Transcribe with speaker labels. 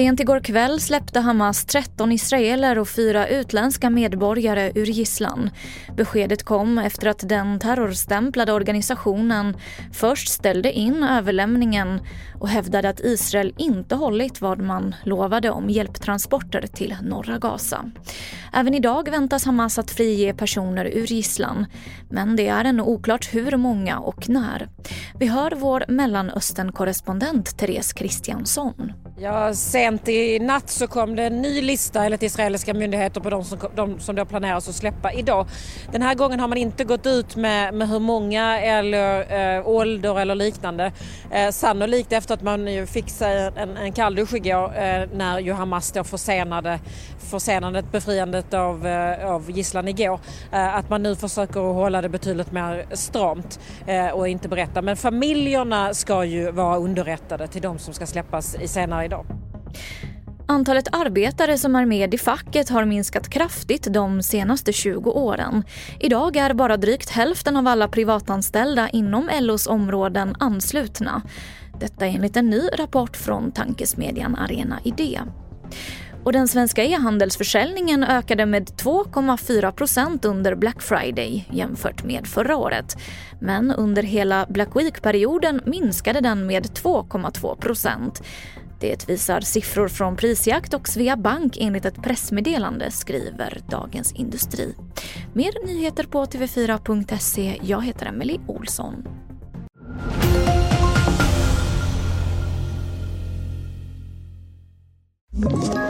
Speaker 1: Sent igår kväll släppte Hamas 13 israeler och fyra utländska medborgare ur gisslan. Beskedet kom efter att den terrorstämplade organisationen först ställde in överlämningen och hävdade att Israel inte hållit vad man lovade om hjälptransporter till norra Gaza. Även idag väntas Hamas att frige personer ur gisslan, men det är ännu oklart hur många och när. Vi hör vår Mellanöstern-korrespondent Therese Kristiansson.
Speaker 2: Ja, sent i natt så kom det en ny lista enligt israeliska myndigheter på de som, de som då planeras att släppa idag. Den här gången har man inte gått ut med, med hur många eller eh, ålder eller liknande. Eh, sannolikt efter att man ju fick sig en, en kalldusch igår eh, när ju Hamas då försenade, försenade befriandet av, eh, av gisslan igår. Eh, att man nu försöker hålla det betydligt mer stramt eh, och inte berätta. Men familjerna ska ju vara underrättade till de som ska släppas senare idag.
Speaker 1: Antalet arbetare som är med i facket har minskat kraftigt de senaste 20 åren. Idag är bara drygt hälften av alla privatanställda inom LOs områden anslutna. Detta enligt en ny rapport från tankesmedjan Arena Idé. Och den svenska e-handelsförsäljningen ökade med 2,4 procent under Black Friday jämfört med förra året. Men under hela Black Week-perioden minskade den med 2,2 procent. Det visar siffror från Prisjakt och Svea Bank enligt ett pressmeddelande, skriver Dagens Industri. Mer nyheter på tv4.se. Jag heter Emily Olsson.
Speaker 3: Ett